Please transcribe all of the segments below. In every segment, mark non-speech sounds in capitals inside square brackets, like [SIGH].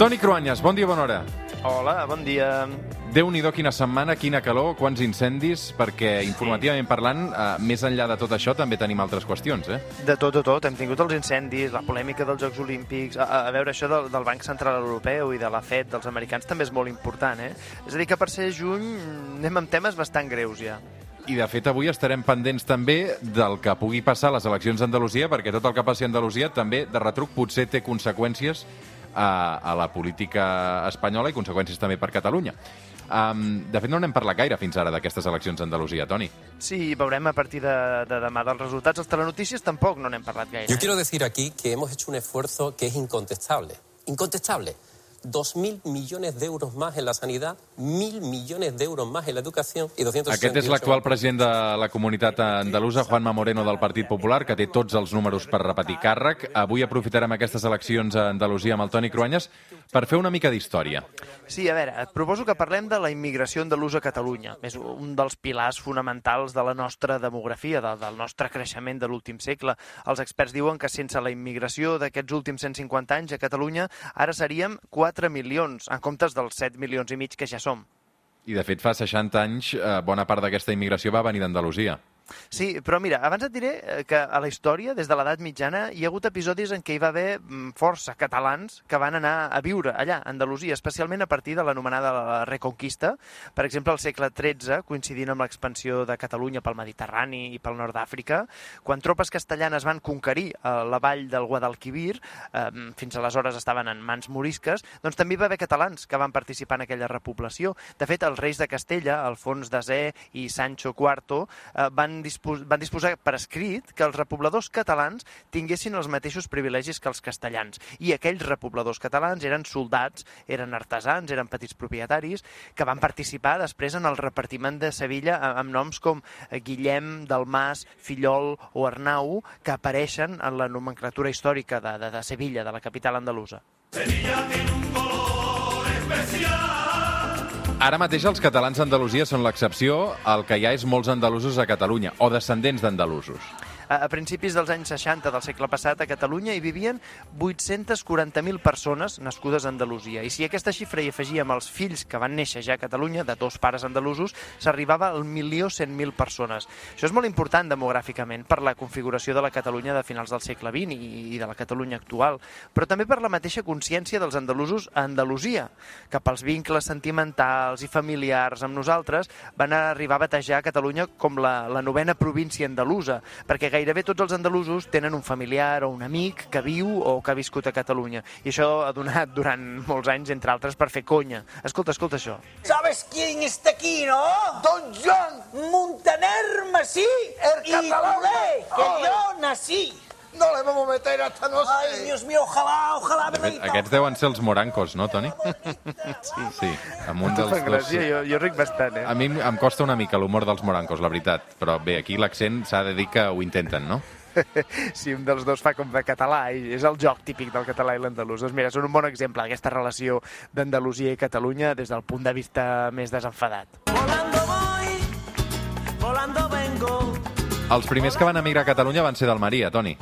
Toni Cruanyes, bon dia, bona hora. Hola, bon dia. Déu-n'hi-do quina setmana, quina calor, quants incendis, perquè informativament parlant, eh, més enllà de tot això, també tenim altres qüestions, eh? De tot, de tot. Hem tingut els incendis, la polèmica dels Jocs Olímpics... A, a veure, això del, del Banc Central Europeu i de la FED dels americans també és molt important, eh? És a dir, que per ser juny anem amb temes bastant greus ja. I, de fet, avui estarem pendents també del que pugui passar a les eleccions d'Andalusia, perquè tot el que passi a Andalusia també, de retruc, potser té conseqüències a, a la política espanyola i conseqüències també per Catalunya. Um, de fet, no n'hem parlat gaire fins ara d'aquestes eleccions a Andalusia, Toni. Sí, veurem a partir de, de demà dels resultats. Els telenotícies tampoc no n'hem parlat gaire. Yo quiero decir aquí que hemos hecho un esfuerzo que es incontestable. Incontestable. 2.000 millones de euros más en la sanidad, 1.000 millones de euros más en la educación y 268... Aquest és l'actual president de la comunitat andalusa, Juanma Moreno, del Partit Popular, que té tots els números per repetir càrrec. Avui aprofitarem aquestes eleccions a Andalusia amb el Toni Cruanyes per fer una mica d'història. Sí, a veure, et proposo que parlem de la immigració andalusa a Catalunya. És un dels pilars fonamentals de la nostra demografia, de, del nostre creixement de l'últim segle. Els experts diuen que sense la immigració d'aquests últims 150 anys a Catalunya ara seríem 4 milions, en comptes dels 7 milions i mig que ja som. I, de fet, fa 60 anys, eh, bona part d'aquesta immigració va venir d'Andalusia. Sí, però mira, abans et diré eh, que a la història, des de l'edat mitjana, hi ha hagut episodis en què hi va haver mm, força catalans que van anar a viure allà, a Andalusia, especialment a partir de l'anomenada la Reconquista. Per exemple, al segle XIII, coincidint amb l'expansió de Catalunya pel Mediterrani i pel nord d'Àfrica, quan tropes castellanes van conquerir eh, la vall del Guadalquivir, eh, fins aleshores estaven en mans morisques, doncs també hi va haver catalans que van participar en aquella repoblació. De fet, els reis de Castella, Alfons d'Azé i Sancho IV, eh, van dispos van disposar per escrit que els repobladors catalans tinguessin els mateixos privilegis que els castellans. I aquells repobladors catalans eren soldats, eren artesans, eren petits propietaris, que van participar després en el repartiment de Sevilla amb noms com Guillem, Dalmas, Fillol o Arnau, que apareixen en la nomenclatura històrica de, de, de Sevilla, de la capital andalusa. Sevilla tiene un color especial. Ara mateix els catalans d'Andalusia són l'excepció, el que hi ha és molts andalusos a Catalunya, o descendents d'andalusos. A, principis dels anys 60 del segle passat a Catalunya hi vivien 840.000 persones nascudes a Andalusia. I si aquesta xifra hi afegíem els fills que van néixer ja a Catalunya, de dos pares andalusos, s'arribava al milió 100.000 persones. Això és molt important demogràficament per la configuració de la Catalunya de finals del segle XX i, de la Catalunya actual, però també per la mateixa consciència dels andalusos a Andalusia, que pels vincles sentimentals i familiars amb nosaltres van arribar a batejar Catalunya com la, la novena província andalusa, perquè gairebé tots els andalusos tenen un familiar o un amic que viu o que ha viscut a Catalunya. I això ha donat durant molts anys, entre altres, per fer conya. Escolta, escolta això. ¿Sabes quién está aquí, no? Don John, Montaner Masí El y catalán. Culé, que yo nací. No le vamos a meter hasta no Ay, sé. Dios mío, ojalá, ojalá fet, aquests deuen ser els morancos, no, Toni? Sí. Sí, amb un dels dos... gràcia, jo, jo ric bastant, eh? A mi em costa una mica l'humor dels morancos, la veritat. Però bé, aquí l'accent s'ha de dir que ho intenten, no? [LAUGHS] si un dels dos fa com de català, i és el joc típic del català i l'andalús. Doncs mira, són un bon exemple d'aquesta relació d'Andalusia i Catalunya des del punt de vista més desenfadat. Volando voy, volando. Els primers que van emigrar a Catalunya van ser d'Almeria, Toni.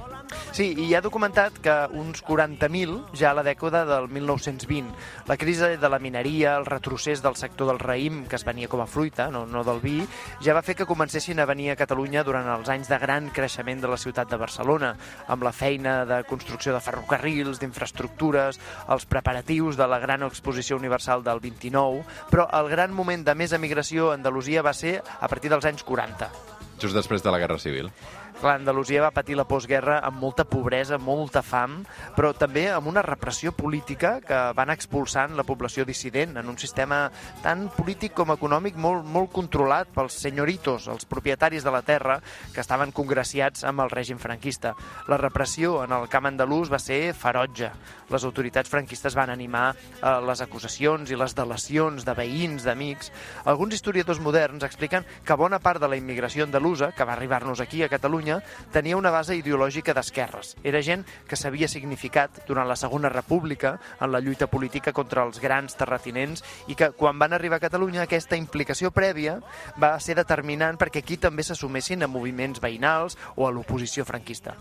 Sí, i ha documentat que uns 40.000 ja a la dècada del 1920. La crisi de la mineria, el retrocés del sector del raïm, que es venia com a fruita, no, no del vi, ja va fer que comencessin a venir a Catalunya durant els anys de gran creixement de la ciutat de Barcelona, amb la feina de construcció de ferrocarrils, d'infraestructures, els preparatius de la gran exposició universal del 29, però el gran moment de més emigració a Andalusia va ser a partir dels anys 40. Just després de la Guerra Civil. Clar, Andalusia va patir la postguerra amb molta pobresa, molta fam, però també amb una repressió política que van expulsant la població dissident en un sistema tant polític com econòmic molt, molt controlat pels senyoritos, els propietaris de la terra, que estaven congraciats amb el règim franquista. La repressió en el camp andalús va ser ferotge. Les autoritats franquistes van animar eh, les acusacions i les delacions de veïns, d'amics. Alguns historiadors moderns expliquen que bona part de la immigració andalusa, que va arribar-nos aquí a Catalunya, tenia una base ideològica d'esquerres. Era gent que s'havia significat durant la Segona República en la lluita política contra els grans terratinents i que quan van arribar a Catalunya aquesta implicació prèvia va ser determinant perquè aquí també s'assumessin a moviments veïnals o a l'oposició franquista.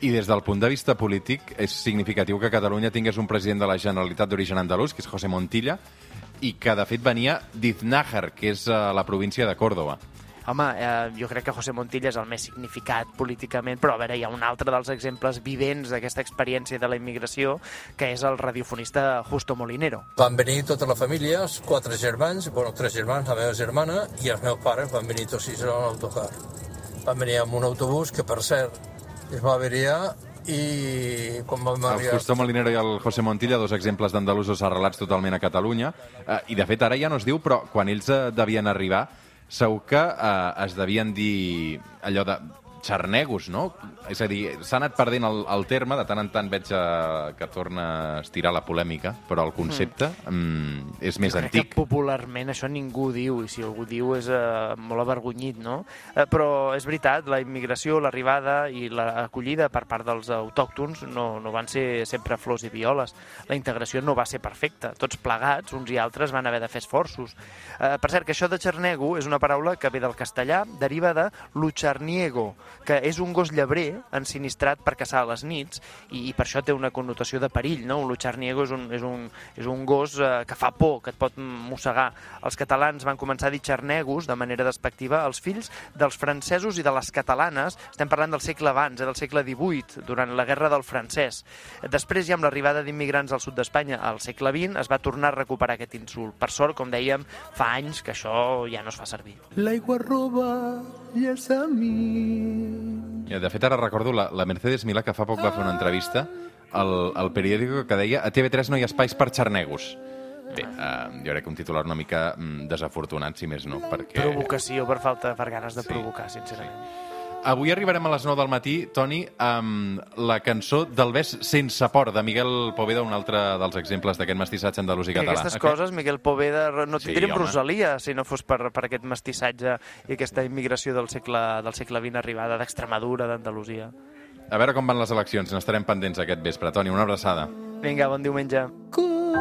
I des del punt de vista polític, és significatiu que Catalunya tingués un president de la Generalitat d'origen andalús, que és José Montilla, i que, de fet, venia d'Iznájar, que és a la província de Córdoba. Home, eh, jo crec que José Montilla és el més significat políticament, però a veure, hi ha un altre dels exemples vivents d'aquesta experiència de la immigració, que és el radiofonista Justo Molinero. Van venir tota la família, els quatre germans, bueno, tres germans, la meva germana, i els meus pares van venir tots sis en l'autocar. Van venir amb un autobús que, per cert, es va averiar i quan vam El arribar... Justo Molinero i el José Montilla, dos exemples d'andalusos arrelats totalment a Catalunya. Eh, I, de fet, ara ja no es diu, però quan ells eh, devien arribar, segur que eh, es devien dir allò de xarnegos, no? És a dir, s'ha anat perdent el, el terme, de tant en tant veig eh, que torna a estirar la polèmica, però el concepte mm, és més antic. que popularment això ningú diu, i si algú diu és eh, molt avergonyit, no? Eh, però és veritat, la immigració, l'arribada i l'acollida per part dels autòctons no, no van ser sempre flors i violes. La integració no va ser perfecta. Tots plegats, uns i altres, van haver de fer esforços. Eh, per cert, que això de xarnego és una paraula que ve del castellà, deriva de lucharniego, que és un gos llebrer ensinistrat per caçar a les nits i, i per això té una connotació de perill, no? Un lucharniego és un, és un, és un gos eh, que fa por, que et pot mossegar. Els catalans van començar a dir xarnegos de manera despectiva als fills dels francesos i de les catalanes, estem parlant del segle abans, eh, del segle XVIII, durant la guerra del francès. Després, ja amb l'arribada d'immigrants al sud d'Espanya al segle XX, es va tornar a recuperar aquest insult. Per sort, com dèiem, fa anys que això ja no es fa servir. L'aigua roba i és a mi. Eh, De fet, ara recordo la, la Mercedes Milà, que fa poc va fer una entrevista al, al periòdico que deia a TV3 no hi ha espais per xarnegos. Bé, eh, jo crec que un titular una mica mm, desafortunat, si més no, perquè... Provocació per falta per ganes de provocar, sincerament. Avui arribarem a les 9 del matí, Toni, amb la cançó del bes sense por, de Miguel Poveda, un altre dels exemples d'aquest mestissatge andalús i Que català. aquestes Aquest- coses, Miguel Poveda, no Sí, tindríem. Rosalia si no fos per, per aquest mestissatge i aquesta immigració del segle, del segle XX arribada d'Extremadura, d'Andalusia. A veure com van les eleccions, n'estarem pendents aquest vespre. Toni, una abraçada. Vinga, bon diumenge. Com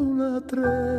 una treva